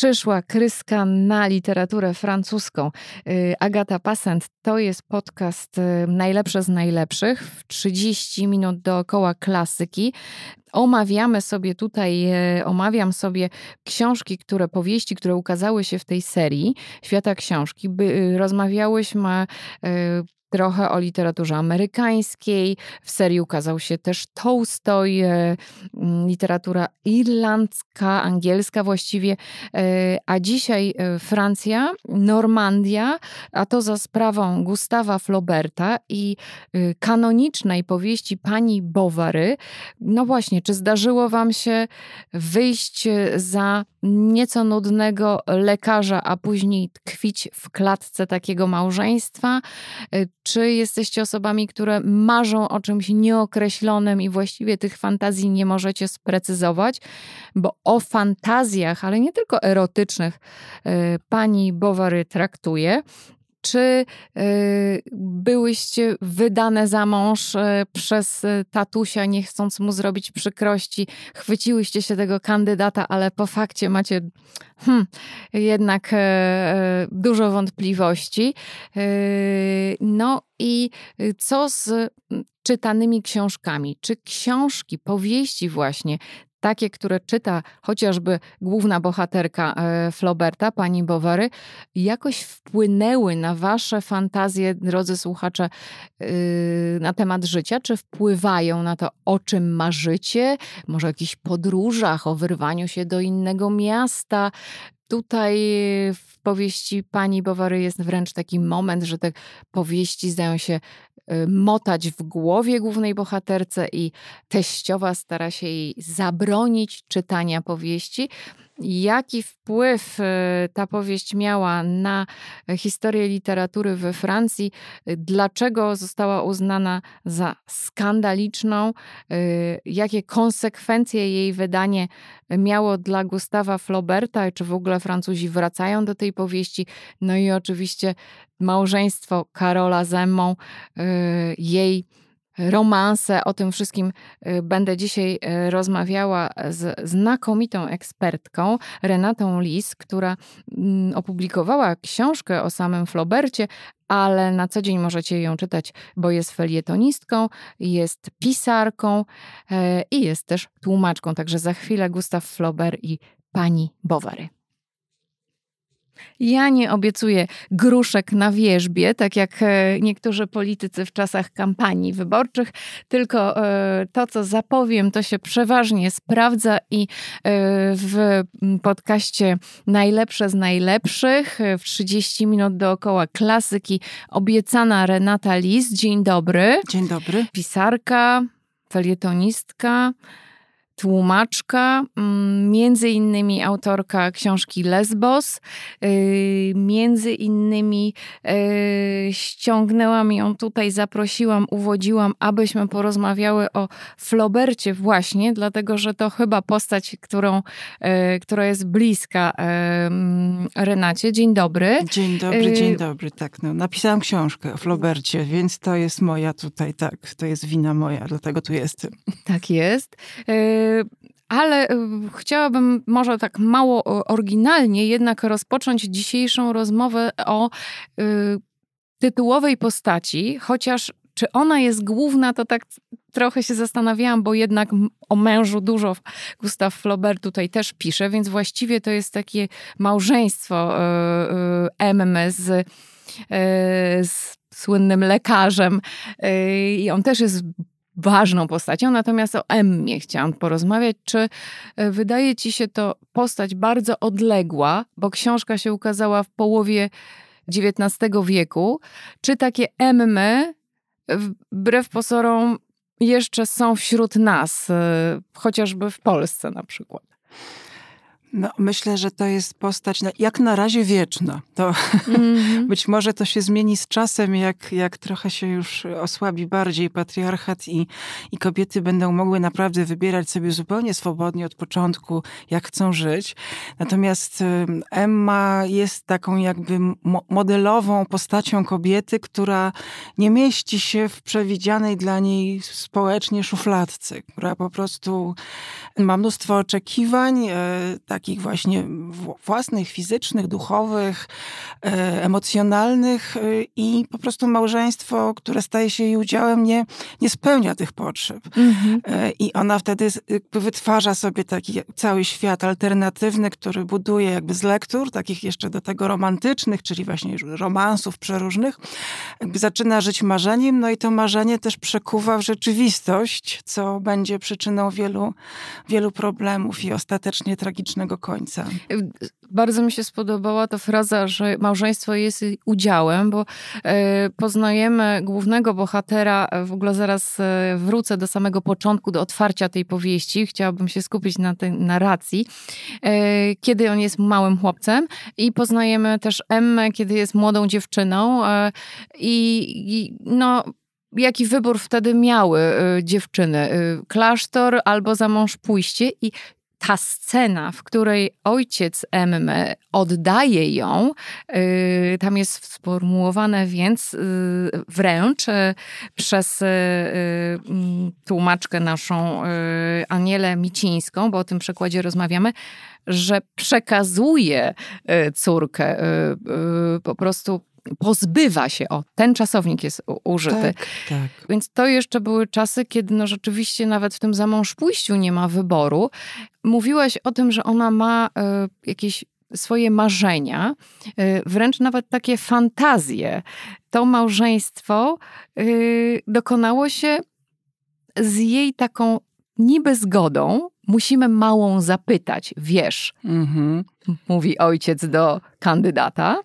przyszła kryska na literaturę francuską. Y, Agata Passent to jest podcast y, Najlepsze z najlepszych w 30 minut dookoła klasyki. Omawiamy sobie tutaj, y, omawiam sobie książki, które, powieści, które ukazały się w tej serii Świata Książki. By, rozmawiałyśmy trochę o literaturze amerykańskiej. W serii ukazał się też Tolstoj, e, literatura irlandzka, angielska właściwie, e, a dzisiaj e, Francja, Normandia, a to za sprawą Gustawa Flauberta i kanonicznej powieści pani Bovary. No właśnie, czy zdarzyło wam się wyjść za nieco nudnego lekarza, a później tkwić w klatce takiego małżeństwa? Czy jesteście osobami, które marzą o czymś nieokreślonym i właściwie tych fantazji nie możecie sprecyzować? Bo o fantazjach, ale nie tylko erotycznych, e, pani Bowary traktuje. Czy y, byłyście wydane za mąż y, przez y, tatusia, nie chcąc mu zrobić przykrości? Chwyciłyście się tego kandydata, ale po fakcie macie hmm, jednak dużo wątpliwości. No i co z czytanymi książkami? Czy książki, powieści właśnie takie, które czyta chociażby główna bohaterka e, Flauberta, pani Bovary, jakoś wpłynęły na wasze fantazje, drodzy słuchacze, yy, na temat życia? Czy wpływają na to, o czym marzycie? Może o jakichś podróżach, o wyrwaniu się do innego miasta? Tutaj w powieści pani Bowary jest wręcz taki moment, że te powieści zdają się motać w głowie głównej bohaterce i teściowa stara się jej zabronić czytania powieści. Jaki wpływ y, ta powieść miała na historię literatury we Francji? Dlaczego została uznana za skandaliczną? Y, jakie konsekwencje jej wydanie miało dla Gustawa Flauberta? Czy w ogóle Francuzi wracają do tej powieści? No i oczywiście małżeństwo Karola z y, jej romanse. O tym wszystkim y, będę dzisiaj y, rozmawiała z znakomitą ekspertką Renatą Lis, która mm, opublikowała książkę o samym Flaubercie, ale na co dzień możecie ją czytać, bo jest felietonistką, jest pisarką i jest też tłumaczką. Także za chwilę Gustav Flaubert i pani Bovary. Ja nie obiecuję gruszek na wierzbie, tak jak e, niektórzy politycy w czasach kampanii wyborczych, tylko e, to, co zapowiem, to się przeważnie sprawdza i e, w podcaście Najlepsze z Najlepszych w 30 minut dookoła klasyki obiecana Renata Lis. Dzień dobry. Dzień dobry. Pisarka, felietonistka tłumaczka, mm, między innymi autorka książki Lesbos, y, między innymi y, ściągnęłam ją tutaj, zaprosiłam, uwodziłam, abyśmy porozmawiały o Flobercie właśnie, dlatego że to chyba postać, którą, y, która jest bliska Renacie. Dzień dobry. Dzień dobry, dzień dobry, tak. No, napisałam książkę o Flobercie, więc to jest moja tutaj, tak, to jest wina moja, dlatego tu jestem. Tak jest ale y, chciałabym może tak mało oryginalnie jednak rozpocząć dzisiejszą rozmowę o y, tytułowej postaci, chociaż czy ona jest główna, to tak trochę się zastanawiałam, bo jednak o mężu dużo Gustav Flaubert tutaj też pisze, więc właściwie to jest takie małżeństwo Emmy y, z, z słynnym lekarzem i on też jest ważną postacią. Natomiast o Emmie chciałam porozmawiać. Czy e, wydaje ci się to postać bardzo odległa, bo książka się ukazała w połowie XIX wieku? Czy takie Emmy, wbrew pozorom, jeszcze są wśród nas, e, chociażby w Polsce na przykład? No, myślę, że to jest postać jak na razie wieczna. To mm-hmm. być może to się zmieni z czasem, jak, jak trochę się już osłabi bardziej patriarchat i, i kobiety będą mogły naprawdę wybierać sobie zupełnie swobodnie od początku, jak chcą żyć. Natomiast Emma jest taką jakby modelową postacią kobiety, która nie mieści się w przewidzianej dla niej społecznie szufladce, która po prostu ma mnóstwo oczekiwań, tak takich właśnie własnych, fizycznych, duchowych, e, emocjonalnych e, i po prostu małżeństwo, które staje się jej udziałem, nie, nie spełnia tych potrzeb. Mhm. E, I ona wtedy wytwarza sobie taki cały świat alternatywny, który buduje jakby z lektur, takich jeszcze do tego romantycznych, czyli właśnie romansów przeróżnych, jakby zaczyna żyć marzeniem, no i to marzenie też przekuwa w rzeczywistość, co będzie przyczyną wielu, wielu problemów i ostatecznie tragicznego końca. Bardzo mi się spodobała ta fraza, że małżeństwo jest udziałem, bo e, poznajemy głównego bohatera, w ogóle zaraz e, wrócę do samego początku, do otwarcia tej powieści. Chciałabym się skupić na tej narracji, e, kiedy on jest małym chłopcem i poznajemy też Emmę, kiedy jest młodą dziewczyną i no jaki wybór wtedy miały dziewczyny? Klasztor albo za mąż pójście i ta scena, w której ojciec Emmy oddaje ją, y, tam jest sformułowane więc y, wręcz y, przez mm, tłumaczkę naszą Anielę Micińską, bo o tym przekładzie rozmawiamy, że przekazuje córkę po prostu pozbywa się, o, ten czasownik jest użyty. Tak, tak. Więc to jeszcze były czasy, kiedy no rzeczywiście nawet w tym zamąż pójściu nie ma wyboru. Mówiłaś o tym, że ona ma y, jakieś swoje marzenia, y, wręcz nawet takie fantazje. To małżeństwo y, dokonało się z jej taką niby zgodą. Musimy małą zapytać, wiesz, mhm. mówi ojciec do kandydata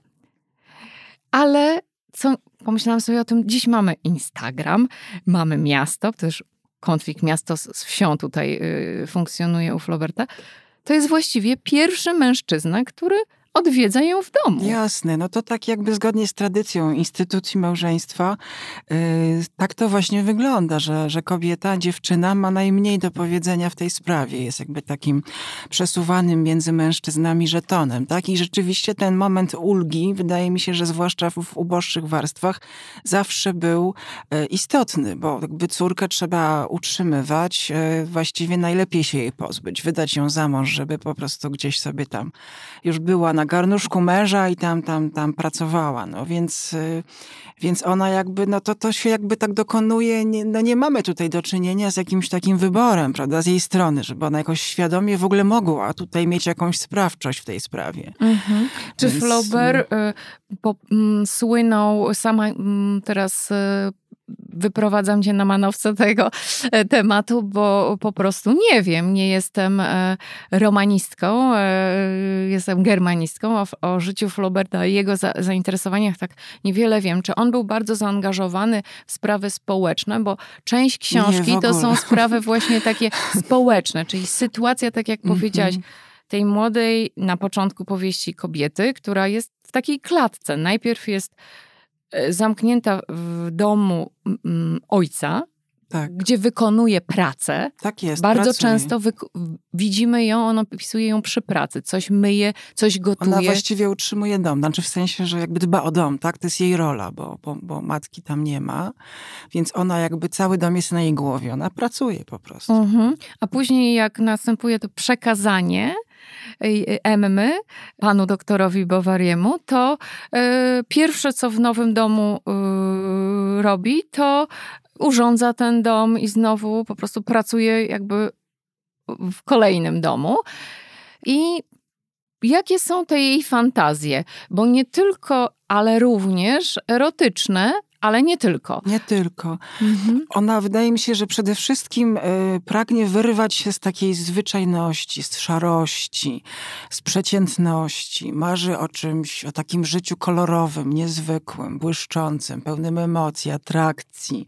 ale co, pomyślałam sobie o tym, dziś mamy Instagram, mamy miasto, też konflikt miasto z, wsią tutaj y, funkcjonuje u Floberta. To jest właściwie pierwszy mężczyzna, który odwiedza ją w domu. Jasne, no to tak jakby zgodnie z tradycją instytucji małżeństwa, yy, tak to właśnie wygląda, że, że kobieta, dziewczyna ma najmniej do powiedzenia w tej sprawie. Jest jakby takim przesuwanym między mężczyznami żetonem, tak? I rzeczywiście ten moment ulgi, wydaje mi się, że zwłaszcza w, w uboższych warstwach, zawsze był yy, istotny, bo jakby córkę trzeba utrzymywać, yy, właściwie najlepiej się jej pozbyć, wydać ją za mąż, żeby po prostu gdzieś sobie tam już była na garnuszku męża i tam, tam, tam pracowała. No więc, y, więc ona jakby, no to, to się jakby tak dokonuje, nie, no nie mamy tutaj do czynienia z jakimś takim wyborem, prawda, z jej strony, żeby ona jakoś świadomie w ogóle mogła tutaj mieć jakąś sprawczość w tej sprawie. Mhm. Czy więc... Flaubert y, po, mm, słynął, sama mm, teraz y, wyprowadzam cię na manowce tego e, tematu, bo po prostu nie wiem. Nie jestem e, romanistką, e, jestem germanistką. O, o życiu Flauberta i jego za, zainteresowaniach tak niewiele wiem. Czy on był bardzo zaangażowany w sprawy społeczne, bo część książki nie, to są sprawy właśnie takie społeczne, czyli sytuacja, tak jak powiedziałaś, tej młodej na początku powieści kobiety, która jest w takiej klatce. Najpierw jest zamknięta w domu ojca, tak. gdzie wykonuje pracę. Tak jest. Bardzo pracuje. często widzimy ją, on opisuje ją przy pracy. Coś myje, coś gotuje. Ona właściwie utrzymuje dom, znaczy w sensie, że jakby dba o dom, tak? To jest jej rola, bo, bo, bo matki tam nie ma, więc ona jakby cały dom jest na jej głowie, ona pracuje po prostu. Mhm. A później jak następuje to przekazanie, Emmy, panu doktorowi Bowariemu, to e, pierwsze, co w nowym domu e, robi, to urządza ten dom i znowu po prostu pracuje jakby w kolejnym domu. I jakie są te jej fantazje? Bo nie tylko, ale również erotyczne, ale nie tylko. Nie tylko. Mhm. Ona wydaje mi się, że przede wszystkim y, pragnie wyrwać się z takiej zwyczajności, z szarości, z przeciętności. Marzy o czymś, o takim życiu kolorowym, niezwykłym, błyszczącym, pełnym emocji, atrakcji.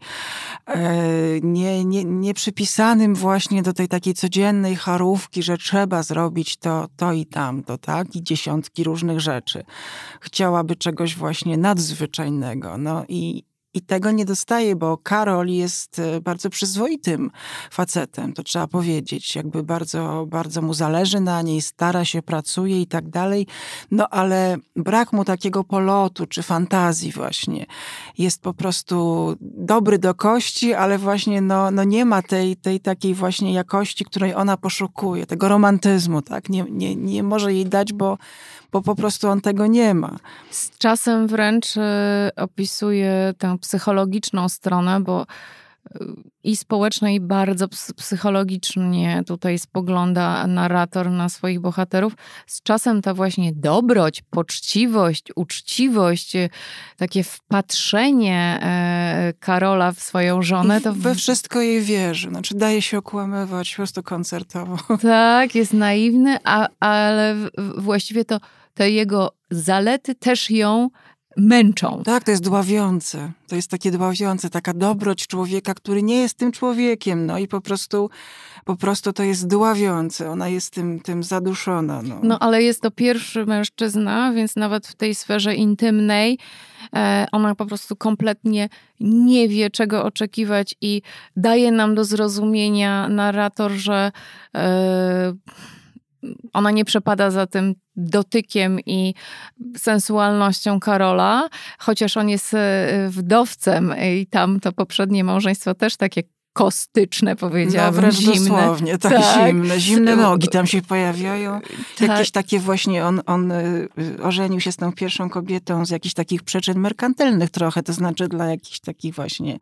Y, nie, nie, nie przypisanym właśnie do tej takiej codziennej charówki, że trzeba zrobić to, to i tamto, tak? I dziesiątki różnych rzeczy. Chciałaby czegoś właśnie nadzwyczajnego. No i, i tego nie dostaje, bo Karol jest e, bardzo przyzwoitym facetem, to trzeba powiedzieć. Jakby bardzo, bardzo mu zależy na niej, stara się, pracuje i tak dalej. No ale brak mu takiego polotu czy fantazji właśnie. Jest po prostu dobry do kości, ale właśnie no, no nie ma tej, tej takiej właśnie jakości, której ona poszukuje, tego romantyzmu, tak? Nie, nie, nie może jej dać, bo bo po prostu on tego nie ma. Z czasem wręcz y, opisuje tę psychologiczną stronę, bo i społecznie, i bardzo psychologicznie tutaj spogląda narrator na swoich bohaterów. Z czasem ta właśnie dobroć, poczciwość, uczciwość, y, takie wpatrzenie e, Karola w swoją żonę. To We wszystko jej wierzy. Znaczy daje się okłamywać po prostu koncertowo. Tak, jest naiwny, a, ale właściwie to te jego zalety też ją męczą. Tak, to jest dławiące. To jest takie dławiące, taka dobroć człowieka, który nie jest tym człowiekiem, no i po prostu, po prostu to jest dławiące. Ona jest tym, tym zaduszona. No. no, ale jest to pierwszy mężczyzna, więc nawet w tej sferze intymnej e, ona po prostu kompletnie nie wie, czego oczekiwać i daje nam do zrozumienia narrator, że e, ona nie przepada za tym dotykiem i sensualnością Karola, chociaż on jest e, wdowcem i tam to poprzednie małżeństwo też takie kostyczne, powiedziałabym, no, zimne. dosłownie, tak, tak, zimne. Zimne nogi tam się pojawiają. Tak. Jakieś takie właśnie, on, on e, ożenił się z tą pierwszą kobietą z jakichś takich przyczyn merkantylnych trochę, to znaczy dla jakichś takich właśnie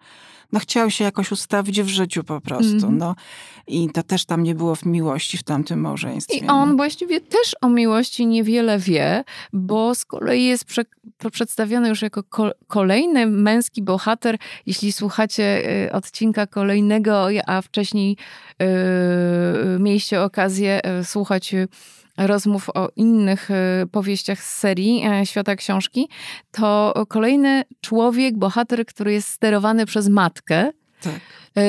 no chciał się jakoś ustawić w życiu po prostu, mm. no. I to też tam nie było w miłości w tamtym małżeństwie. I on no. właściwie też o miłości niewiele wie, bo z kolei jest prze, przedstawiony już jako ko, kolejny męski bohater. Jeśli słuchacie y, odcinka kolejnego, a wcześniej yy, mieliście okazję y, słuchać y, rozmów o innych e, powieściach z serii e, Świata Książki, to kolejny człowiek, bohater, który jest sterowany przez matkę. Tak. E,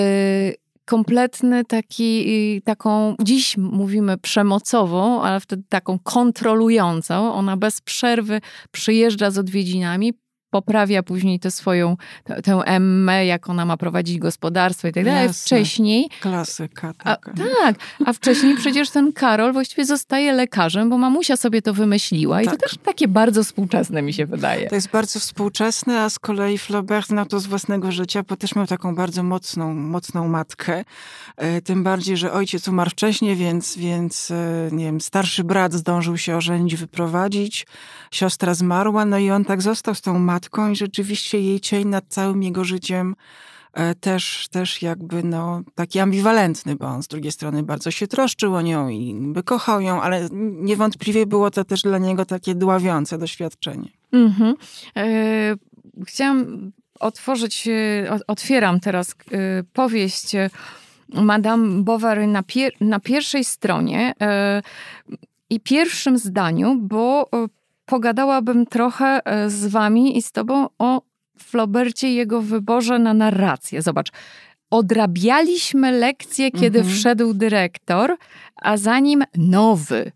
kompletny taki, taką, dziś mówimy przemocową, ale wtedy taką kontrolującą. Ona bez przerwy przyjeżdża z odwiedzinami, poprawia później tę swoją, tę Emmę, jak ona ma prowadzić gospodarstwo i tak dalej. Wcześniej... Klasyka. A, tak, a wcześniej przecież ten Karol właściwie zostaje lekarzem, bo mamusia sobie to wymyśliła i tak. to też takie bardzo współczesne mi się wydaje. To jest bardzo współczesne, a z kolei Flaubert znał to z własnego życia, bo też miał taką bardzo mocną, mocną matkę. E, tym bardziej, że ojciec umarł wcześniej, więc, więc e, nie wiem, starszy brat zdążył się ożenić, wyprowadzić. Siostra zmarła, no i on tak został z tą matką matką i rzeczywiście jej cień nad całym jego życiem e, też, też jakby no, taki ambiwalentny, bo on z drugiej strony bardzo się troszczył o nią i by kochał ją, ale niewątpliwie było to też dla niego takie dławiące doświadczenie. E, chciałam otworzyć, e, otwieram teraz powieść Madame Bovary na, pier na pierwszej stronie e, i pierwszym zdaniu, bo pogadałabym trochę e, z wami i z tobą o Flaubercie i jego wyborze na narrację. Zobacz, odrabialiśmy lekcję, kiedy mhm. wszedł dyrektor, a za nim nowy,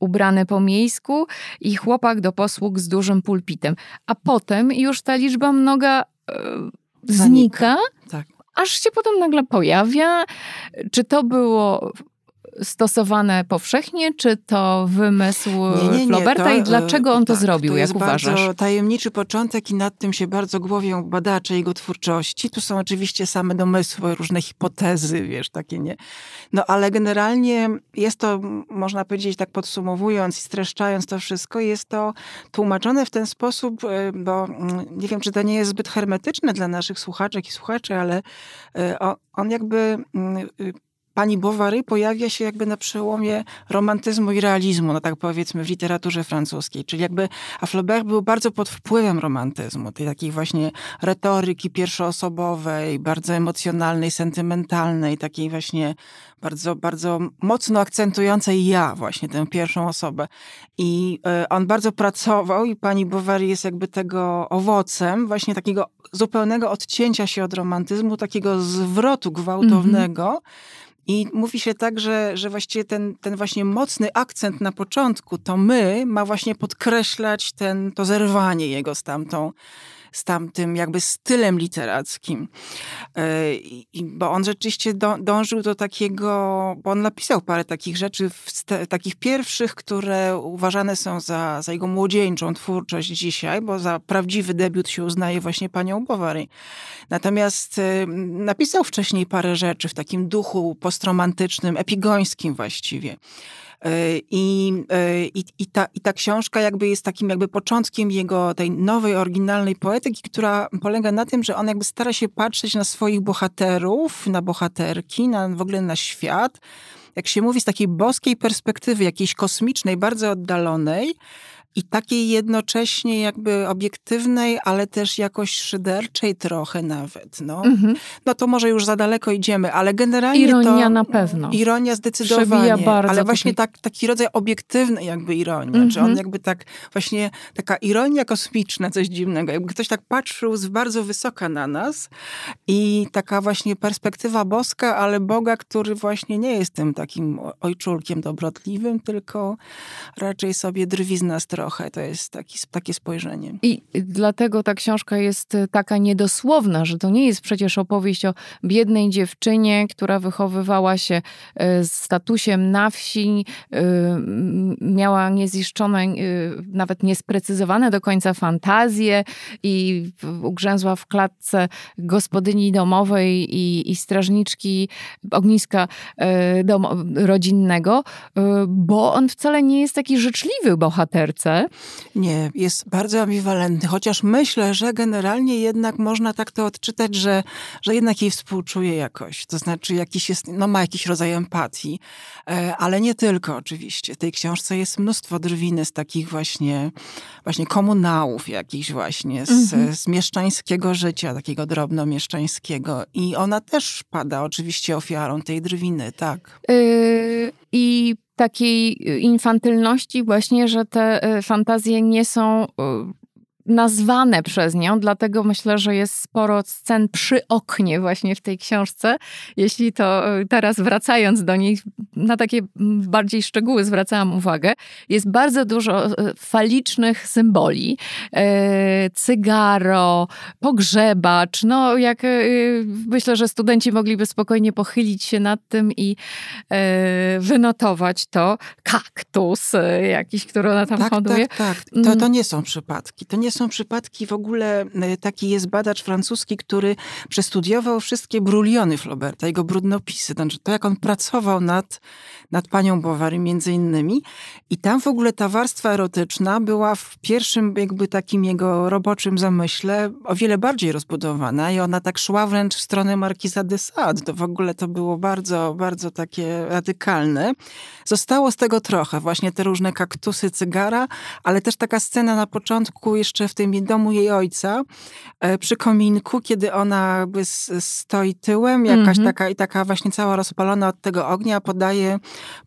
ubrany po miejsku i chłopak do posług z dużym pulpitem. A potem już ta liczba mnoga e, znika, tak. aż się potem nagle pojawia. Czy to było stosowane powszechnie, czy to wymysł nie, nie, nie, Flauberta to, i dlaczego on to tak, zrobił, to jak uważasz? To jest bardzo tajemniczy początek i nad tym się bardzo głowią badacze jego twórczości. Tu są oczywiście same domysły, różne hipotezy, wiesz, takie nie. No ale generalnie jest to, można powiedzieć tak podsumowując i streszczając to wszystko, jest to tłumaczone w ten sposób, e, bo mm, nie wiem, czy to nie jest zbyt hermetyczne dla naszych słuchaczek i słuchaczy, ale e, on jakby mm, pani Bovary pojawia się jakby na przełomie romantyzmu i realizmu, no tak powiedzmy w literaturze francuskiej. Czyli jakby, a Flaubert był bardzo pod wpływem romantyzmu, tej takiej właśnie retoryki pierwszoosobowej, bardzo emocjonalnej, sentymentalnej, takiej właśnie bardzo, bardzo mocno akcentującej ja, właśnie tę pierwszą osobę. I e, on bardzo pracował i pani Bovary jest jakby tego owocem, właśnie takiego zupełnego odcięcia się od romantyzmu, takiego zwrotu gwałtownego, mm -hmm i mówi się tak, że, że właściwie ten, ten właśnie mocny akcent na początku, to my, ma właśnie podkreślać ten, to zerwanie jego z tamtą z tamtym jakby stylem literackim. E, bo on rzeczywiście dążył do takiego, bo on napisał parę takich rzeczy, takich pierwszych, które uważane są za, za jego młodzieńczą twórczość dzisiaj, bo za prawdziwy debiut się uznaje właśnie panią Bovary. Natomiast e, napisał wcześniej parę rzeczy w takim duchu postromantycznym, epigońskim właściwie. E, I, e, i, i, ta, I ta książka jakby jest takim jakby początkiem jego tej nowej, oryginalnej poetyki, która polega na tym, że on jakby stara się patrzeć na swoich bohaterów, na bohaterki, na, w ogóle na świat, jak się mówi, z takiej boskiej perspektywy, jakiejś kosmicznej, bardzo oddalonej, i takiej jednocześnie jakby obiektywnej, ale też jakoś szyderczej trochę nawet. No, mhm. no to może już za daleko idziemy, ale generalnie Ironia to, na pewno. Ironia zdecydowanie. bardzo ale właśnie tak, taki rodzaj obiektywnej jakby ironii. Mhm. Czy on jakby tak, właśnie taka ironia kosmiczna, coś dziwnego. Jakby ktoś tak patrzył z bardzo wysoka na nas i taka właśnie perspektywa boska, ale Boga, który właśnie nie jest tym takim ojczulkiem dobrotliwym, tylko raczej sobie drwi z nas trochę trochę. To jest taki, takie spojrzenie. I dlatego ta książka jest e, taka niedosłowna, że to nie jest przecież opowieść o biednej dziewczynie, która wychowywała się e, z statusem na wsi, e, miała nieziszczone, nawet niesprecyzowane do końca fantazje i ugrzęzła w klatce gospodyni domowej i, i strażniczki ogniska dom, rodzinnego, bo on wcale nie jest taki życzliwy bohaterce, nie, jest bardzo ambiwalentny, chociaż myślę, że generalnie jednak można tak to odczytać, że, że jednak jej współczuje jakoś. To znaczy, jakiś jest, no ma jakiś rodzaj empatii, e, ale nie tylko oczywiście. W tej książce jest mnóstwo drwiny z takich właśnie, właśnie komunałów jakichś właśnie, z, mhm. z mieszczańskiego życia, takiego drobnomieszczańskiego. I ona też pada oczywiście ofiarą tej drwiny, tak. Yy, I takiej infantylności właśnie, że te e, fantazje nie są e, nazwane przez nią, dlatego myślę, że jest sporo scen przy oknie właśnie w tej książce. Jeśli to e, teraz wracając do niej, na takie bardziej szczegóły zwracałam uwagę, jest bardzo dużo e, falicznych symboli. E, cygaro, pogrzebacz, no jak myślę, że studenci mogliby spokojnie pochylić się nad tym i wynotować to. Kaktus jakiś, który ona tam tak, hoduje. Tak, tak. To, to mm. nie są przypadki. To nie są przypadki w ogóle, e, taki jest badacz francuski, który przestudiował wszystkie bruliony Flauberta, jego brudnopisy, znaczy to jak on pracował nad, nad panią Bovary między innymi i tam w ogóle ta warstwa erotyczna była w pierwszym jakby takim jego roboczym zamyśle o wiele bardziej rozbudowana i ona tak szła wręcz w stronę Markiza de Sade. To w ogóle to było bardzo, bardzo takie radykalne. Zostało z tego trochę, właśnie te różne kaktusy, cygara, ale też taka scena na początku jeszcze w tym domu jej ojca, e, przy kominku, kiedy ona stoi tyłem, jakaś mm -hmm. taka i taka właśnie cała rozpalona od tego ognia, podaje,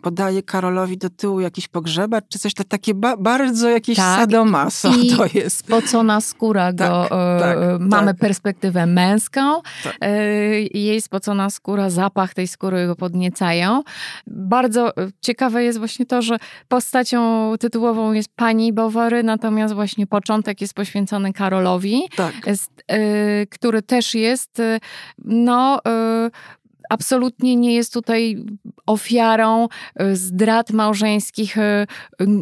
podaje Karolowi do tyłu jakiś pogrzebacz, czy coś, to takie ba bardzo jakieś tak. sadomaso I to jest. spocona skóra tak, go, e, tak, mamy tak. perspektywę męską, tak. e, jej spocona skóra, zapach tej skóry go podniecają. Bardzo ciekawe jest właśnie to, że postacią tytułową jest pani Bowary, natomiast właśnie początek jest poświęcony Karolowi, tak. Y, który też jest y, no, y, absolutnie nie jest tutaj ofiarą zdrad małżeńskich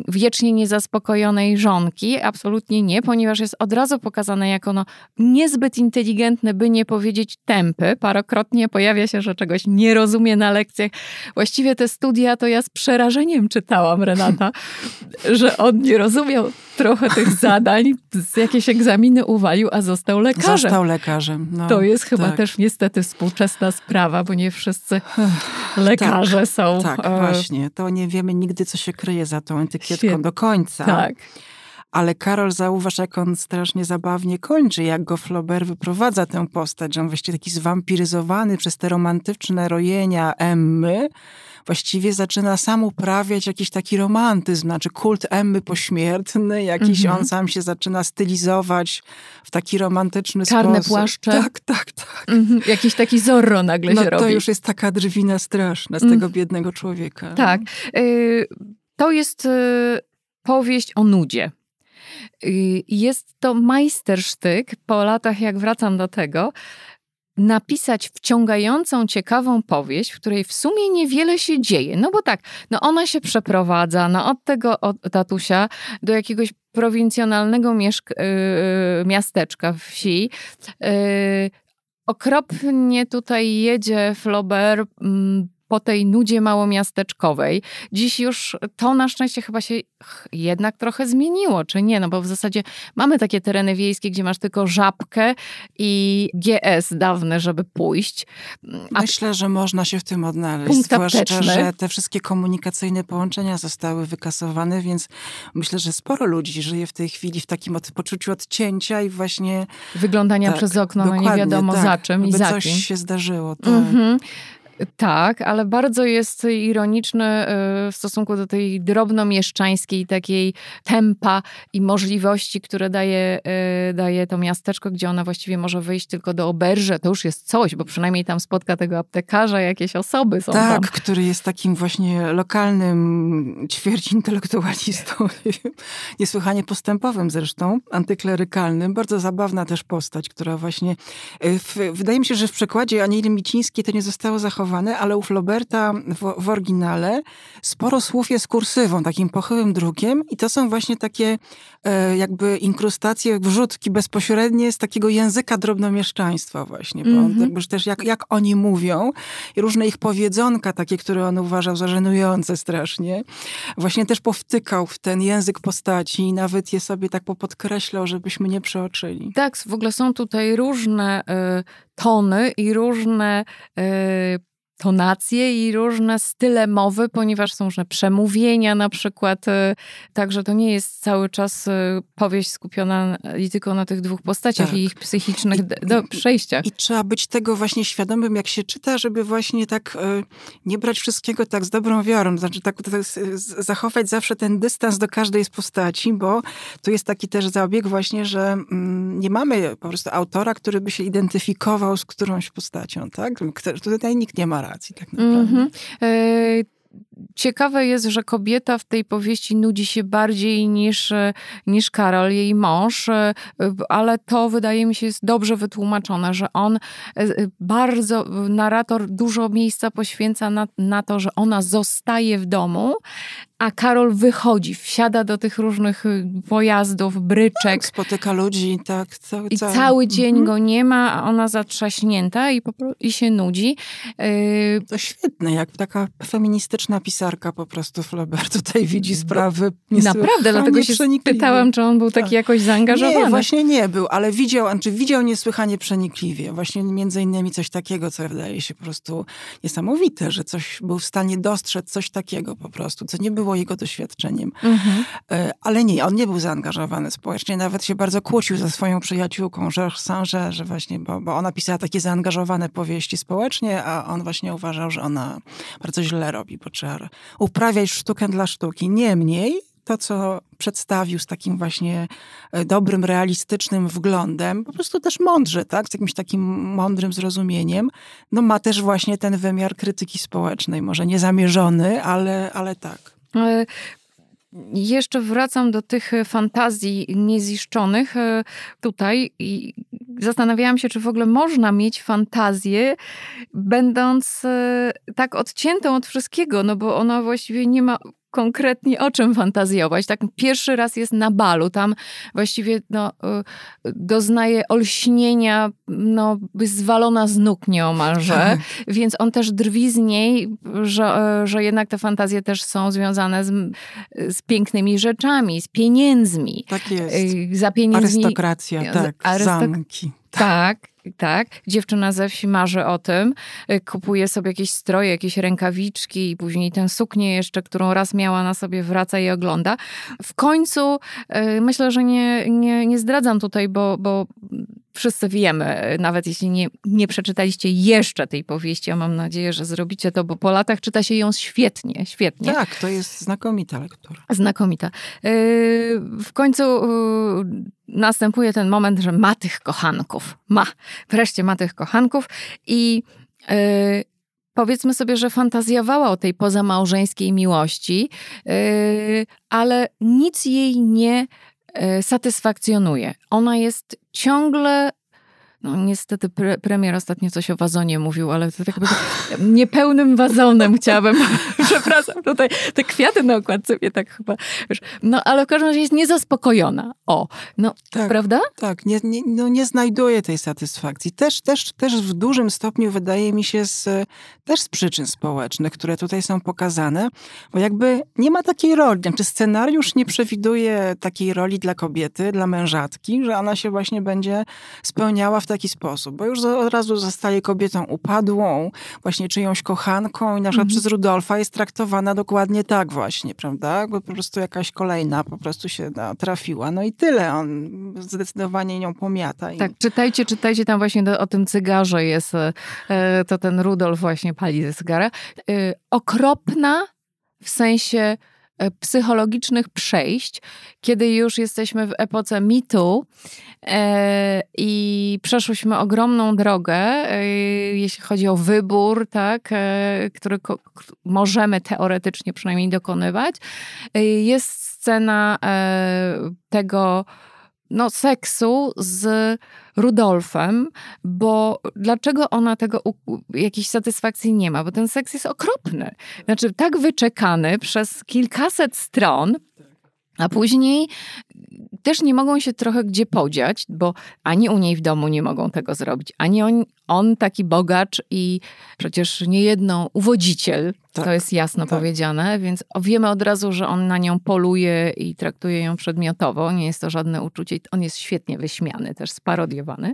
wiecznie niezaspokojonej żonki. Absolutnie nie, ponieważ jest od razu pokazane jako no, niezbyt inteligentny, by nie powiedzieć tępy. Parokrotnie pojawia się, że czegoś nie rozumie na lekcjach. Właściwie te studia to ja z przerażeniem czytałam, Renata, że on nie rozumiał trochę tych zadań, jakieś egzaminy uwalił, a został lekarzem. Został lekarzem. No, to jest chyba tak. też niestety współczesna sprawa, bo nie wszyscy lekarze tak, są. Tak, e, właśnie. To nie wiemy nigdy, co się kryje za tą etykietką do końca. Tak. Ale Karol, zauważ, jak on strasznie zabawnie kończy, jak go Flaubert wyprowadza tę postać, że on właściwie taki zwampiryzowany przez te romantyczne rojenia Emmy, właściwie zaczyna sam uprawiać jakiś taki romantyzm, znaczy kult Emmy pośmiertny, jakiś mm -hmm. on sam się zaczyna stylizować w taki romantyczny Czarne sposób. płaszcze. Tak, tak, tak. Mm -hmm. Jakiś taki Zorro nagle no, się robi. To już jest taka drwina straszna z mm. tego biednego człowieka. Tak. Y to jest y powieść o nudzie. Y, jest to majstersztyk, po latach jak wracam do tego, napisać wciągającą, ciekawą powieść, w której w sumie niewiele się dzieje. No bo tak, no ona się przeprowadza no od tego od tatusia do jakiegoś prowincjonalnego mieszk- yy, miasteczka, wsi. Yy, okropnie tutaj jedzie Flaubert. Yy, po tej nudzie małomiasteczkowej. Dziś już to na szczęście chyba się jednak trochę zmieniło, czy nie? No bo w zasadzie mamy takie tereny wiejskie, gdzie masz tylko żabkę i GS dawne, żeby pójść. A Myślę, że można się w tym odnaleźć. Zwłaszcza, że te wszystkie komunikacyjne połączenia zostały wykasowane, więc myślę, że sporo ludzi żyje w tej chwili w takim od, poczuciu odcięcia i właśnie... Wyglądania tak, przez okno, no nie wiadomo tak, za czym i za coś kim. się zdarzyło. Tak. Mm-hmm. Tak, ale bardzo jest ironiczny y, w stosunku do tej drobnomieszczańskiej takiej tempa i możliwości, które daje, y, daje to miasteczko, gdzie ona właściwie może wyjść tylko do oberże. To już jest coś, bo przynajmniej tam spotka tego aptekarza, jakieś osoby są tak, tam. który jest takim właśnie lokalnym ćwierć intelektualistą, niesłychanie postępowym zresztą, antyklerykalnym. Bardzo zabawna też postać, która właśnie, y, w, wydaje mi się, że w przekładzie Anieli Micińskiej to nie zostało zachowane ale u Floberta w, w, oryginale sporo słów jest kursywą, takim pochyłym drukiem i to są właśnie takie e, jakby inkrustacje, wrzutki bezpośrednie z takiego języka drobnomieszczaństwa właśnie, bo mm -hmm. jakby też jak, jak oni mówią i różne ich powiedzonka takie, które on uważał za żenujące strasznie, właśnie też powtykał w ten język postaci i nawet je sobie tak popodkreślał, żebyśmy nie przeoczyli. Tak, w ogóle są tutaj różne y, tony i różne y, tonacje i różne style mowy, ponieważ są różne przemówienia na przykład. Y, także to nie jest cały czas y, powieść skupiona tylko na tych dwóch postaciach tak. i ich psychicznych I, do, przejściach. I trzeba być tego właśnie świadomym, jak się czyta, żeby właśnie tak y, nie brać wszystkiego tak z dobrą wiarą. Znaczy tak, tak zachować zawsze ten dystans do każdej z postaci, bo tu jest taki też zabieg właśnie, że mm, nie mamy po prostu autora, który by się identyfikował z którąś postacią, tak? Tutaj nikt nie ma racji tak naprawdę. Mm -hmm. Ciekawe jest, że kobieta w tej powieści nudzi się bardziej niż, niż Karol, jej mąż, ale to wydaje mi się jest dobrze wytłumaczone, że on e, bardzo, narrator dużo miejsca poświęca na, na to, że ona zostaje w domu, a Karol wychodzi, wsiada do tych różnych y, pojazdów, bryczek. Tak, spotyka ludzi, tak. Cały, I cały dzień mhm. go nie ma, a ona zatrzaśnięta i, i się nudzi. Yy... To świetne, jak taka feministyczna pisarka po prostu Flaubert tutaj widzi sprawy Naprawdę, dlatego się pytałam, czy on był taki tak. jakoś zaangażowany. Nie, właśnie nie był, ale widział, znaczy widział niesłychanie przenikliwie. Właśnie między innymi coś takiego, co wydaje się po prostu niesamowite, że coś był w stanie dostrzec coś takiego po prostu, co nie było jego doświadczeniem. Mhm. E, ale nie, on nie był zaangażowany społecznie, nawet się bardzo kłócił ze swoją przyjaciółką Georges Saint, że właśnie, bo, bo ona pisała takie zaangażowane powieści społecznie, a on właśnie uważał, że ona bardzo źle robi, bo trzeba uprawiać sztukę dla sztuki. Niemniej, to, co przedstawił z takim właśnie e, dobrym, realistycznym wglądem, po prostu też mądrze, tak? Z jakimś takim mądrym zrozumieniem, no ma też właśnie ten wymiar krytyki społecznej, może niezamierzony, ale, ale tak. Jeszcze wracam do tych fantazji nieziszczonych e, tutaj zastanawiałam się, czy w ogóle można mieć fantazję, będąc e, tak odciętą od wszystkiego, no bo ona właściwie nie ma konkretnie o czym fantazjować. Tak pierwszy raz jest na balu, tam właściwie no, y, doznaje olśnienia, no, zwalona z nóg nieomalże, tak. więc on też drwi z niej, że, że jednak te fantazje też są związane z, z pięknymi rzeczami, z pieniędzmi. Tak jest. Za pieniędzmi. Arystokracja, tak, arystok... zamki. Tak, tak. Dziewczyna ze wsi marzy o tym, y, kupuje sobie jakieś stroje, jakieś rękawiczki i później tę suknię jeszcze, którą raz miała na sobie, wraca i ogląda. W końcu y, myślę, że nie, nie, nie zdradzam tutaj, bo, bo wszyscy wiemy, nawet jeśli nie, nie przeczytaliście jeszcze tej powieści, a mam nadzieję, że zrobicie to, bo po latach czyta się ją świetnie, świetnie. Tak, to jest znakomita lektura. Znakomita. Y, w końcu następuje ten moment, że ma tych kochanków. Ma. Wreszcie ma tych kochanków i yy, powiedzmy sobie, że fantazjowała o tej pozamałżeńskiej miłości, yy, ale nic jej nie satysfakcjonuje. Ona jest ciągle no niestety pre, premier ostatnio coś o wazonie mówił, ale to tak jakby niepełnym wazonem chciałabym, przepraszam, tutaj te kwiaty na okładce mnie tak chyba, wiesz, no ale w każdym razie jest niezaspokojona. O, no, tak, prawda? Tak, nie, nie, no, nie znajduje tej satysfakcji. Też, też, też w dużym stopniu wydaje mi się z, też z przyczyn społecznych, które tutaj są pokazane, bo jakby nie ma takiej roli, czy znaczy scenariusz nie przewiduje takiej roli dla kobiety, dla mężatki, że ona się właśnie będzie spełniała w taki sposób, bo już od razu zostaje kobietą upadłą, właśnie czyjąś kochanką i na przykład mm. przez Rudolfa jest traktowana dokładnie tak właśnie, prawda? Jakby po prostu jakaś kolejna po prostu się no, trafiła. No i tyle. On zdecydowanie nią pomiata. Tak, czytajcie, czytajcie, tam właśnie do, o tym cygarze jest, e, to ten Rudolf właśnie pali ze cygara. E, okropna w sensie E, psychologicznych przejść, kiedy już jesteśmy w epoce mitu e, i przeszłyśmy ogromną drogę, e, jeśli chodzi o wybór, tak, e, który możemy teoretycznie przynajmniej dokonywać. E, jest scena e, tego no, seksu z Rudolfem, bo dlaczego ona tego jakiejś satysfakcji nie ma? Bo ten seks jest okropny. Znaczy, tak wyczekany przez kilkaset stron, a później też nie mogą się trochę gdzie podziać, bo ani u niej w domu nie mogą tego zrobić, ani on, on taki bogacz i przecież niejedno uwodziciel, tak, to jest jasno tak. powiedziane, więc wiemy od razu, że on na nią poluje i traktuje ją przedmiotowo, nie jest to żadne uczucie, on jest świetnie wyśmiany, też sparodiowany.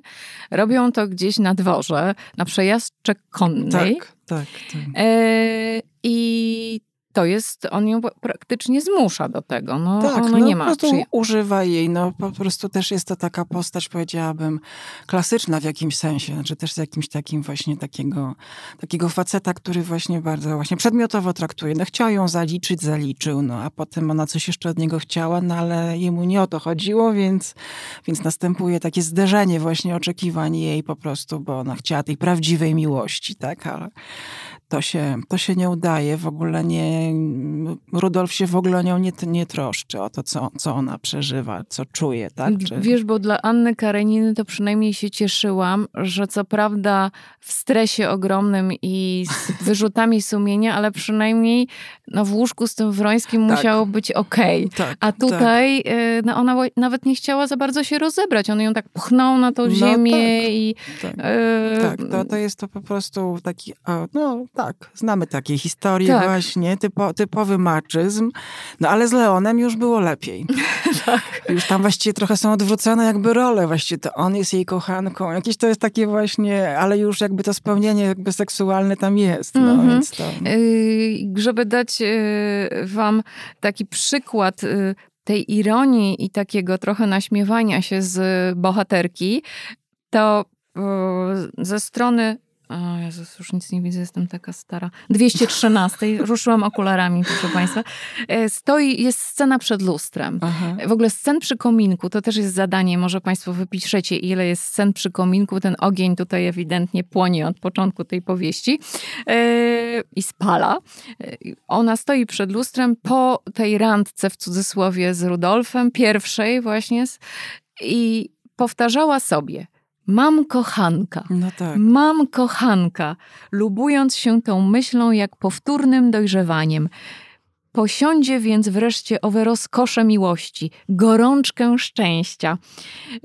Robią to gdzieś na dworze, na przejażdżce konnej. Tak, tak. tak. E, I to jest, on ją praktycznie zmusza do tego. No, tak, ona no, nie ma. Po prostu używa jej, no po prostu też jest to taka postać, powiedziałabym, klasyczna w jakimś sensie, znaczy też z jakimś takim właśnie takiego, takiego faceta, który właśnie bardzo właśnie przedmiotowo traktuje. No chciał ją zaliczyć, zaliczył, no a potem ona coś jeszcze od niego chciała, no ale jemu nie o to chodziło, więc, więc następuje takie zderzenie właśnie oczekiwań jej po prostu, bo ona chciała tej prawdziwej miłości, tak, ale to się, to się nie udaje, w ogóle nie, Rudolf się w ogóle nią nie, nie troszczy o to, co, co ona przeżywa, co czuje, tak? Czy... Wiesz, bo dla Anny Kareniny to przynajmniej się cieszyłam, że co prawda w stresie ogromnym i z wyrzutami sumienia, ale przynajmniej no, w łóżku z tym Wrońskim tak. musiało być okej. Okay. Tak, A tutaj tak. no, ona nawet nie chciała za bardzo się rozebrać. On ją tak pchnął na tą no, ziemię tak. i... Tak, e... tak to, to jest to po prostu taki, no tak, znamy takie historie tak. właśnie, typo, typowy maczyzm. No ale z Leonem już było lepiej. tak. Już tam właściwie trochę są odwrócone jakby role. Właściwie to on jest jej kochanką. Jakieś to jest takie właśnie, ale już jakby to spełnienie jakby seksualne tam jest. No, -hmm. więc to... Yy, żeby dać yy, wam taki przykład yy, tej ironii i takiego trochę naśmiewania się z bohaterki, to ze strony o Jezus, już nic nie widzę, jestem taka stara. 213, ruszyłam okularami, proszę Państwa. E, stoi, jest scena przed lustrem. Aha. W ogóle scen przy kominku, to też jest zadanie, może Państwo wypiszecie, ile jest scen przy kominku. Ten ogień tutaj ewidentnie płonie od początku tej powieści yy, i spala. E, ona stoi przed lustrem po tej randce, w cudzysłowie, z Rudolfem, pierwszej właśnie, i powtarzała sobie – Mam kochanka. No tak. Mam kochanka, lubując się tą myślą jak powtórnym dojrzewaniem. Posiądzie więc wreszcie owe rozkosze miłości, gorączkę szczęścia,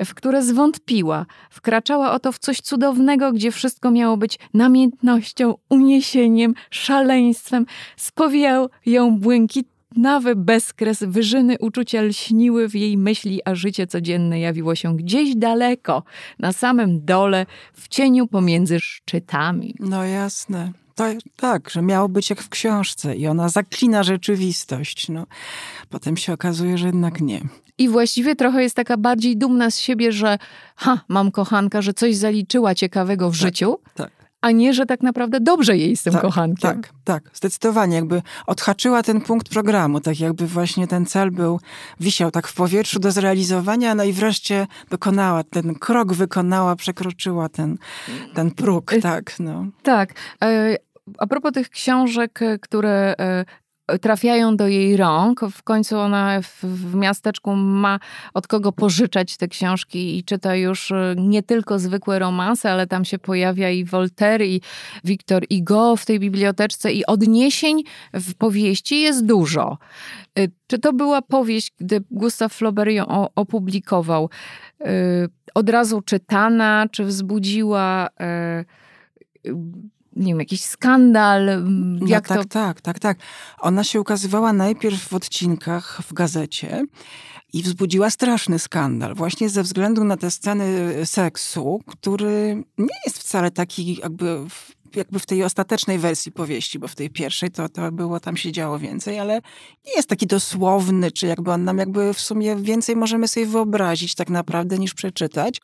w które zwątpiła, wkraczała oto w coś cudownego, gdzie wszystko miało być namiętnością, uniesieniem, szaleństwem. Spowijał ją błękit nawy bezkres, wyżyny uczucia lśniły w jej myśli, a życie codzienne jawiło się gdzieś daleko, na samym dole, w cieniu pomiędzy szczytami. No jasne. To, tak, że miało być jak w książce i ona zaklina rzeczywistość. No, potem się okazuje, że jednak nie. I właściwie trochę jest taka bardziej dumna z siebie, że ha, mam kochanka, że coś zaliczyła ciekawego w tak, życiu. Tak a nie, że tak naprawdę dobrze jej z tym tak, kochankiem. Tak, tak, zdecydowanie. Jakby odhaczyła ten punkt programu, tak jakby właśnie ten cel był, wisiał tak w powietrzu do zrealizowania, no i wreszcie dokonała, ten krok wykonała, przekroczyła ten, ten próg, y, tak. No. Tak. E, a propos tych książek, które e, trafiają do jej rąk. W końcu ona w, w, miasteczku ma od kogo pożyczać te książki i czyta już e, nie tylko zwykłe romanse, ale tam się pojawia i Voltaire, i Victor Hugo w tej biblioteczce i odniesień w powieści jest dużo. E, czy to była powieść, gdy Gustav Flaubert ją opublikował, e, od razu czytana, czy wzbudziła nie wiem, jakiś skandal? No jak no tak, to... tak, tak, tak. Ona się ukazywała najpierw w odcinkach w gazecie i wzbudziła straszny skandal, właśnie ze względu na te sceny seksu, który nie jest wcale taki jakby jakby w tej ostatecznej wersji powieści, bo w tej pierwszej to, to było, tam się działo więcej, ale nie jest taki dosłowny, czy jakby on nam jakby w sumie więcej możemy sobie wyobrazić tak naprawdę niż przeczytać,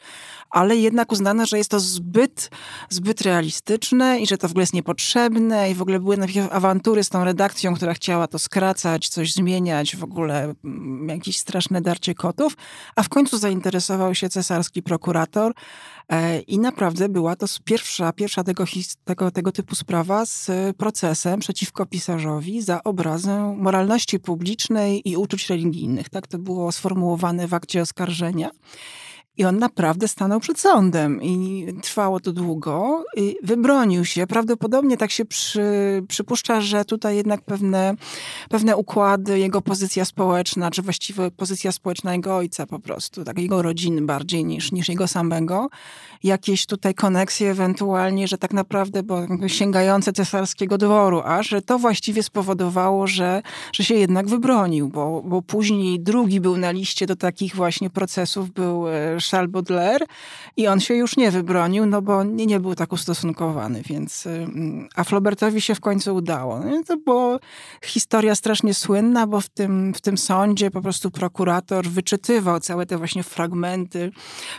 ale jednak uznano, że jest to zbyt, zbyt realistyczne i że to w ogóle jest niepotrzebne i w ogóle były najpierw awantury z tą redakcją, która chciała to skracać, coś zmieniać, w ogóle mm, jakieś straszne darcie kotów, a w końcu zainteresował się cesarski prokurator i naprawdę była to pierwsza, pierwsza tego, tego, tego typu sprawa z procesem przeciwko pisarzowi za obrazę moralności publicznej i uczuć religijnych. Tak to było sformułowane w akcie oskarżenia. I on naprawdę stanął przed sądem i trwało to długo. I wybronił się. Prawdopodobnie tak się przy, przypuszcza, że tutaj jednak pewne, pewne układy, jego pozycja społeczna, czy właściwie pozycja społeczna jego ojca po prostu, tak jego rodziny bardziej niż, niż jego samego, jakieś tutaj koneksje ewentualnie, że tak naprawdę, bo sięgające cesarskiego dworu, a że to właściwie spowodowało, że, że się jednak wybronił, bo, bo później drugi był na liście do takich właśnie procesów, był Charles Baudelaire i on się już nie wybronił, no bo nie, nie był tak ustosunkowany, więc a Flaubertowi się w końcu udało. No to była historia strasznie słynna, bo w tym, w tym sądzie po prostu prokurator wyczytywał całe te właśnie fragmenty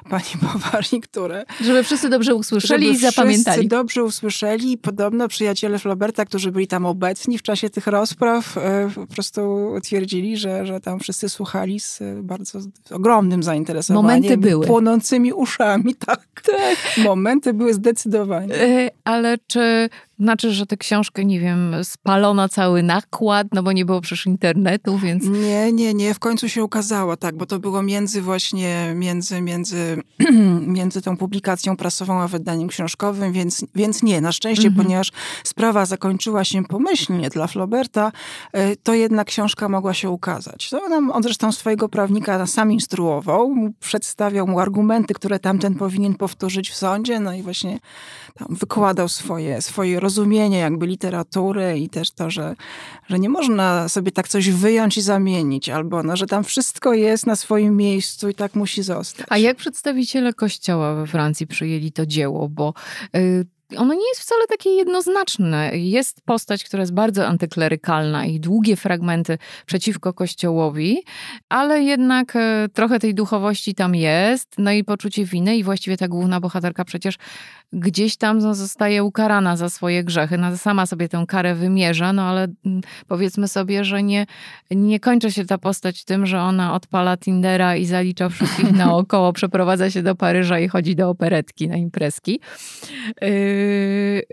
pani Bovary, które... Żeby wszyscy dobrze usłyszeli i zapamiętali. Wszyscy dobrze usłyszeli i podobno przyjaciele Flauberta, którzy byli tam obecni w czasie tych rozpraw, e, po prostu twierdzili, że, że tam wszyscy słuchali z bardzo ogromnym zainteresowaniem. Momenty były były. Płonącymi uszami, tak. tak. Momenty były zdecydowanie. E, ale czy znaczy, że tę książkę, nie wiem, spalono cały nakład, no bo nie było przecież internetu, więc... Nie, nie, nie. W końcu się ukazało, tak, bo to było między właśnie, między, między, między tą publikacją prasową a wydaniem książkowym, więc, więc nie. Na szczęście, mhm. ponieważ sprawa zakończyła się pomyślnie dla Flauberta, e, to jednak książka mogła się ukazać. To on, on zresztą swojego prawnika sam instruował, przedstawiał mu argumenty, które tamten powinien powtórzyć w sądzie, no i właśnie tam wykładał swoje, swoje rozumienie jakby literatury i też to, że, że nie można sobie tak coś wyjąć i zamienić, albo no, że tam wszystko jest na swoim miejscu i tak musi zostać. A jak przedstawiciele kościoła we Francji przyjęli to dzieło? Bo y, ono nie jest wcale takie jednoznaczne. Jest postać, która jest bardzo antyklerykalna i długie fragmenty przeciwko Kościołowi, ale jednak e, trochę tej duchowości tam jest, no i poczucie winy i właściwie ta główna bohaterka przecież gdzieś tam zostaje ukarana za swoje grzechy. No, sama sobie tę karę wymierza, no ale mm, powiedzmy sobie, że nie, nie kończy się ta postać tym, że ona odpala Tindera i zalicza wszystkich naokoło, przeprowadza się do Paryża i chodzi do operetki na imprezki. Yy,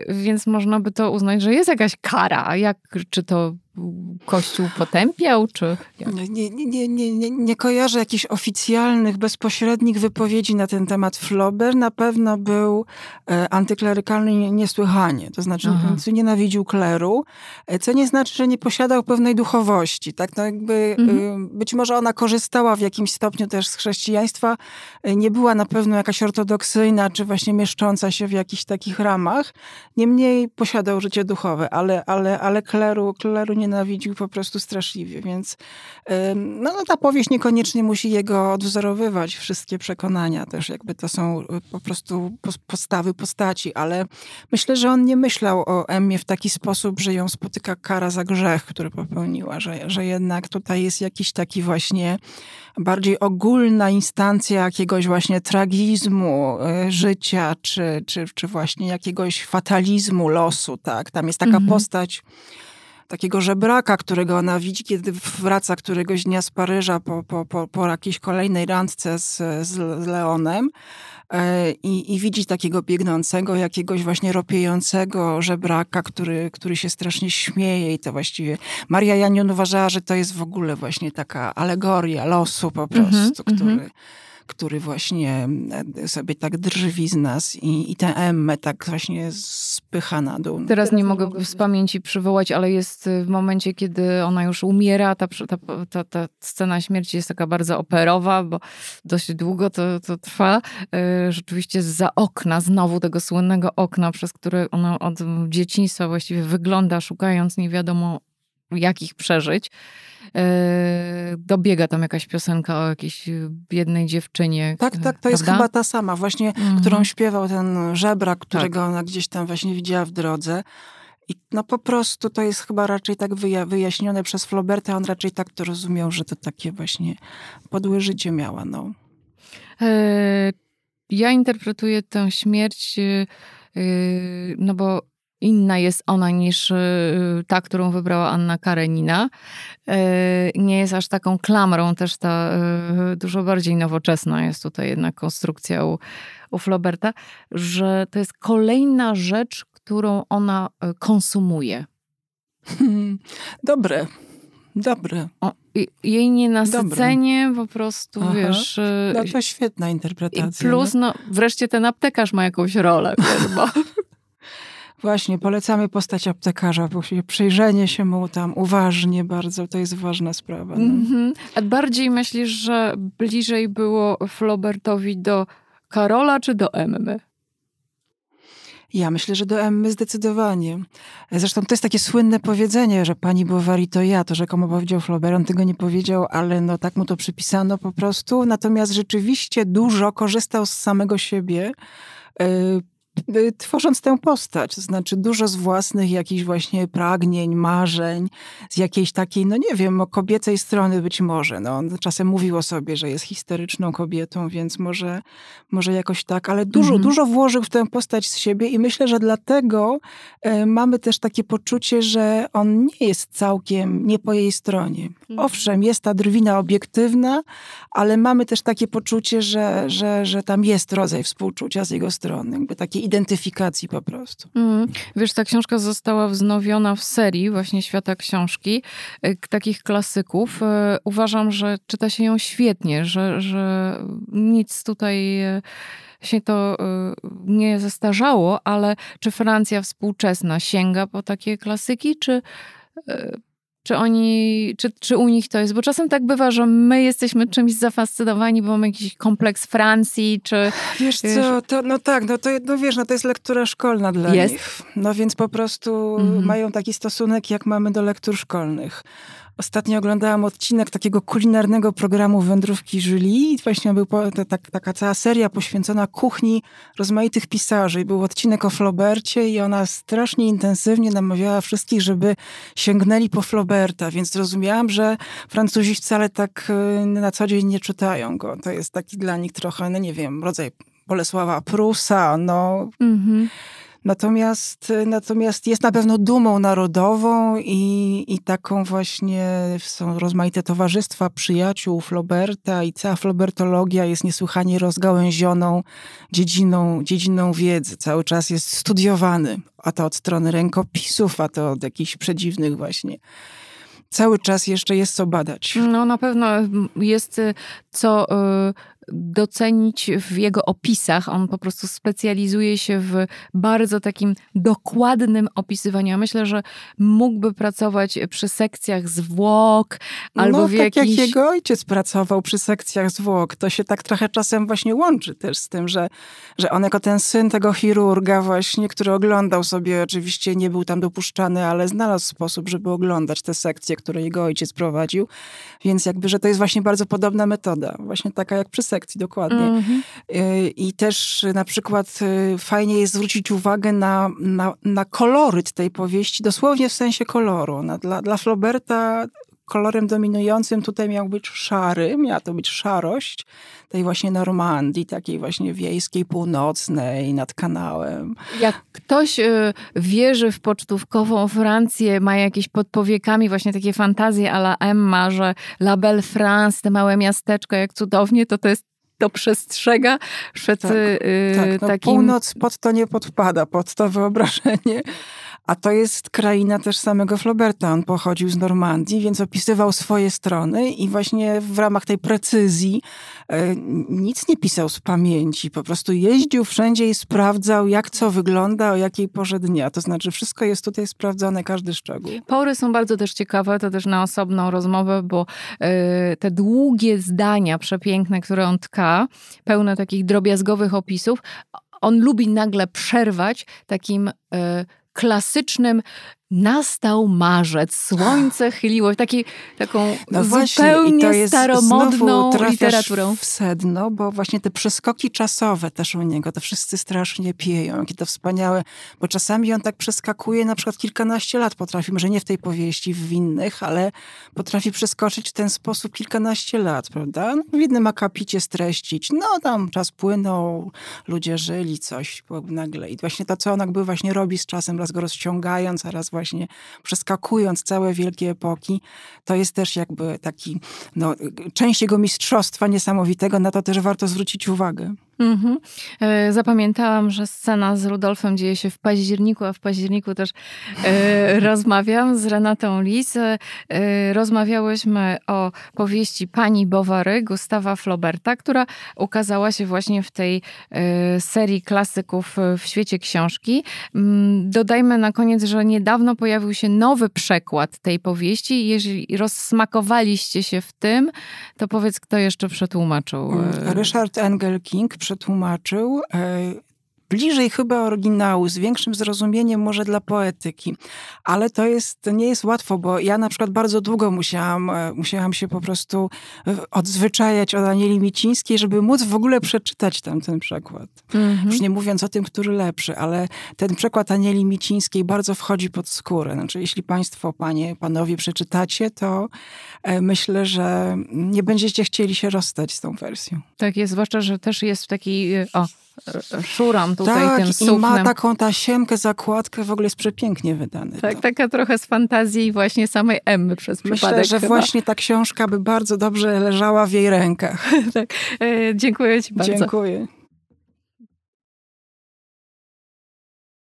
więc można by to uznać, że jest jakaś kara. Jak, czy to Kościół potępiał, czy... Nie, nie, nie, nie, nie kojarzę jakichś oficjalnych, bezpośrednich wypowiedzi na ten temat Flober. Na pewno był e, antyklerykalny niesłychanie, to znaczy Aha. nienawidził kleru, e, co nie znaczy, że nie posiadał pewnej duchowości. Tak? No jakby, mhm. Być może ona korzystała w jakimś stopniu też z chrześcijaństwa, nie była na pewno jakaś ortodoksyjna, czy właśnie mieszcząca się w jakichś takich ramach. Niemniej posiadał życie duchowe, ale, ale, ale kleru, kleru nie nienawidził po prostu straszliwie, więc no, no, ta powieść niekoniecznie musi jego odwzorowywać, wszystkie przekonania też, jakby to są y, po prostu postawy postaci, ale myślę, że on nie myślał o Emmie w taki sposób, że ją spotyka kara za grzech, który popełniła, że, że jednak tutaj jest jakiś taki właśnie bardziej ogólna instancja jakiegoś właśnie tragizmu y, życia, czy, czy, czy właśnie jakiegoś fatalizmu losu, tak? Tam jest taka mhm. postać takiego żebraka, którego ona widzi, kiedy wraca któregoś dnia z Paryża po, po, po, po jakiejś kolejnej randce z, z, Leonem. E, I, I, widzi takiego biegnącego, jakiegoś właśnie ropiejącego żebraka, który, który się strasznie śmieje i to właściwie Maria Janion uważała, że to jest w ogóle właśnie taka alegoria losu po mhm, prostu, mm -hmm, który... Mm -hmm który właśnie e, sobie tak drży z nas i, i tę Emmę tak właśnie spycha na dół. Teraz nie mogę z pamięci przywołać, ale jest w momencie, kiedy ona już umiera, ta, ta, ta, ta scena śmierci jest taka bardzo operowa, bo dość długo to, to trwa. E, rzeczywiście za okna, znowu tego słynnego okna, przez które ona od dzieciństwa właściwie wygląda, szukając nie wiadomo jakich przeżyć. E, dobiega tam jakaś piosenka o jakiejś biednej dziewczynie. Tak, tak, to prawda? jest chyba ta sama, właśnie, mm. którą śpiewał ten żebrak, którego tak. ona gdzieś tam właśnie widziała w drodze. I no po prostu to jest chyba raczej tak wyjaśnione przez Flauberta, on raczej tak to rozumiał, że to takie właśnie podłe życie miała, no. E, ja interpretuję tę śmierć, e, no bo inna jest ona niż y, ta, którą wybrała Anna Karenina. Y, nie jest aż taką klamrą, też ta y, dużo bardziej nowoczesna jest tutaj jednak konstrukcja u, u Flauberta, że to jest kolejna rzecz, którą ona konsumuje. Dobre. Dobre. O, jej nienasycenie Dobre. po prostu, Aha. wiesz... No to świetna interpretacja. Plus, no. no, wreszcie ten aptekarz ma jakąś rolę, bo... Właśnie, polecamy postać aptekarza, bo przyjrzenie się mu tam uważnie bardzo, to jest ważna sprawa. No. Mm-hmm. A bardziej myślisz, że bliżej było Flaubertowi do Karola czy do Emmy? Ja myślę, że do Emmy zdecydowanie. Zresztą to jest takie słynne powiedzenie, że pani Bovary to ja, to rzekomo powiedział Flaubert, on tego nie powiedział, ale no tak mu to przypisano po prostu. Natomiast rzeczywiście dużo korzystał z samego siebie, Y, tworząc tę postać, to znaczy dużo z własnych jakichś właśnie pragnień, marzeń, z jakiejś takiej, no nie wiem, o kobiecej strony być może. No, on czasem mówił o sobie, że jest historyczną kobietą, więc może, może jakoś tak, ale dużo, mhm. dużo włożył w tę postać z siebie i myślę, że dlatego y, mamy też takie poczucie, że on nie jest całkiem nie po jej stronie. Mhm. Owszem, jest ta drwina obiektywna, ale mamy też takie poczucie, że, że, że tam jest rodzaj współczucia z jego strony, jakby takie identyfikacji po prostu. Mm. Wiesz, ta książka została wznowiona w serii właśnie Świata Książki, e, takich klasyków. E, uważam, że czyta się ją świetnie, że, że nic tutaj e, się to nie zestarzało, ale czy Francja współczesna sięga po takie klasyki, czy czy oni, czy, czy u nich to jest? Bo czasem tak bywa, że my jesteśmy czymś zafascynowani, bo mamy jakiś kompleks Francji, czy... Wiesz co, to, no tak, no to no wiesz, no to jest lektura szkolna dla jest. nich. No więc po prostu mhm. mają taki stosunek, jak mamy do lektur szkolnych. Ostatnio oglądałam odcinek takiego kulinarnego programu Wędrówki Julie i właśnie był ta, taka cała seria poświęcona kuchni rozmaitych pisarzy. Był odcinek o Flaubercie i ona strasznie intensywnie namawiała wszystkich, żeby sięgnęli po Flauberta, więc zrozumiałam, że Francuzi wcale tak y, na co dzień nie czytają go. To jest taki dla nich trochę, no nie wiem, rodzaj Bolesława Prusa, no... -hmm. Natomiast, natomiast jest na pewno dumą narodową i, i taką właśnie są rozmaite towarzystwa przyjaciół Floberta i cała flobertologia jest niesłychanie rozgałęzioną dziedziną, dziedziną wiedzy. Cały czas jest studiowany, a to od strony rękopisów, a to od jakichś przedziwnych właśnie cały czas jeszcze jest co badać. No na pewno jest co y, docenić w jego opisach. On po prostu specjalizuje się w bardzo takim dokładnym opisywaniu. Ja myślę, że mógłby pracować przy sekcjach zwłok albo no, w tak jakiś... jak jego ojciec pracował przy sekcjach zwłok. To się tak trochę czasem właśnie łączy też z tym, że, że on jako ten syn tego chirurga właśnie, który oglądał sobie, oczywiście nie był tam dopuszczany, ale znalazł sposób, żeby oglądać te sekcje, które jego ojciec prowadził. Więc jakby, że to jest właśnie bardzo podobna metoda. Właśnie taka jak przy sekcjach sekcji, dokładnie. Mm -hmm. I też na przykład y, fajnie jest zwrócić uwagę na, na, na koloryt tej powieści, dosłownie w sensie koloru. Dla, dla Flauberta kolorem dominującym tutaj miał być szary, miała to być szarość tej właśnie Normandii, takiej właśnie wiejskiej, północnej, nad kanałem. Jak ktoś y, wierzy w pocztówkową Francję, ma jakieś pod powiekami właśnie takie fantazje a la Emma, że La Belle France, te małe miasteczko, jak cudownie, to to jest to przestrzega przed tak, yy, tak. No, takim... Północ pod to nie podpada, pod to wyobrażenie. A to jest kraina też samego Flauberta. On pochodził z Normandii, więc opisywał swoje strony i właśnie w ramach tej precyzji e, nic nie pisał z pamięci. Po prostu jeździł wszędzie i sprawdzał, jak co wygląda, o jakiej porze dnia. To znaczy, wszystko jest tutaj sprawdzone, każdy szczegół. Pory są bardzo też ciekawe, to też na osobną rozmowę, bo e, te długie zdania przepiękne, które on tka, pełne takich drobiazgowych opisów, on lubi nagle przerwać takim e, klasycznym Nastał marzec, słońce chyliło w takiej, taką no zupełnie staromodną literaturą. w sedno, bo właśnie te przeskoki czasowe też u niego, to wszyscy strasznie pieją, jakie to wspaniałe, bo czasami on tak przeskakuje na przykład kilkanaście lat potrafi, może nie w tej powieści, w innych, ale potrafi przeskoczyć w ten sposób kilkanaście lat, prawda? No, w jednym akapicie streścić, no tam czas płynął, ludzie żyli, coś nagle i właśnie to, co on jakby właśnie robi z czasem, raz go rozciągając, a raz właśnie przeskakując całe wielkie epoki, to jest też jakby taki, no, część jego mistrzostwa niesamowitego, na to też warto zwrócić uwagę. Mhm. E, zapamiętałam, że scena z Rudolfem dzieje się w październiku, a w październiku też e, rozmawiam z Renatą Lis. E, rozmawiałyśmy o powieści Pani Bowary Gustawa Flauberta, która ukazała się właśnie w tej serii klasyków w świecie książki. Mm, dodajmy na koniec, że niedawno pojawił się nowy przekład tej powieści. Jeżeli rozsmakowaliście się w tym, to powiedz, kto jeszcze przetłumaczył. Ryszard Engel King przetłumaczył. E, bliżej chyba oryginału, z większym zrozumieniem może dla poetyki. Ale to jest, nie jest łatwo, bo ja na przykład bardzo długo musiałam, e, musiałam się po prostu e, odzwyczajać od Anieli Micińskiej, żeby móc w ogóle przeczytać tam ten przekład. Mhm. Już nie mówiąc o tym, który lepszy, ale ten przekład Anieli Micińskiej bardzo wchodzi pod skórę. Znaczy, jeśli państwo, panie, panowie przeczytacie, to myślę, że nie będziecie chcieli się rozstać z tą wersją. Tak jest, zwłaszcza, że też jest w takiej, o, szuram tutaj tak, tym suknem. i ma taką tasiemkę, zakładkę, w ogóle jest przepięknie wydany. Tak, to. taka trochę z fantazji właśnie samej Emmy przez Myślę, przypadek że chyba. właśnie ta książka by bardzo dobrze leżała w jej rękach. tak. E, dziękuję ci bardzo. Dziękuję.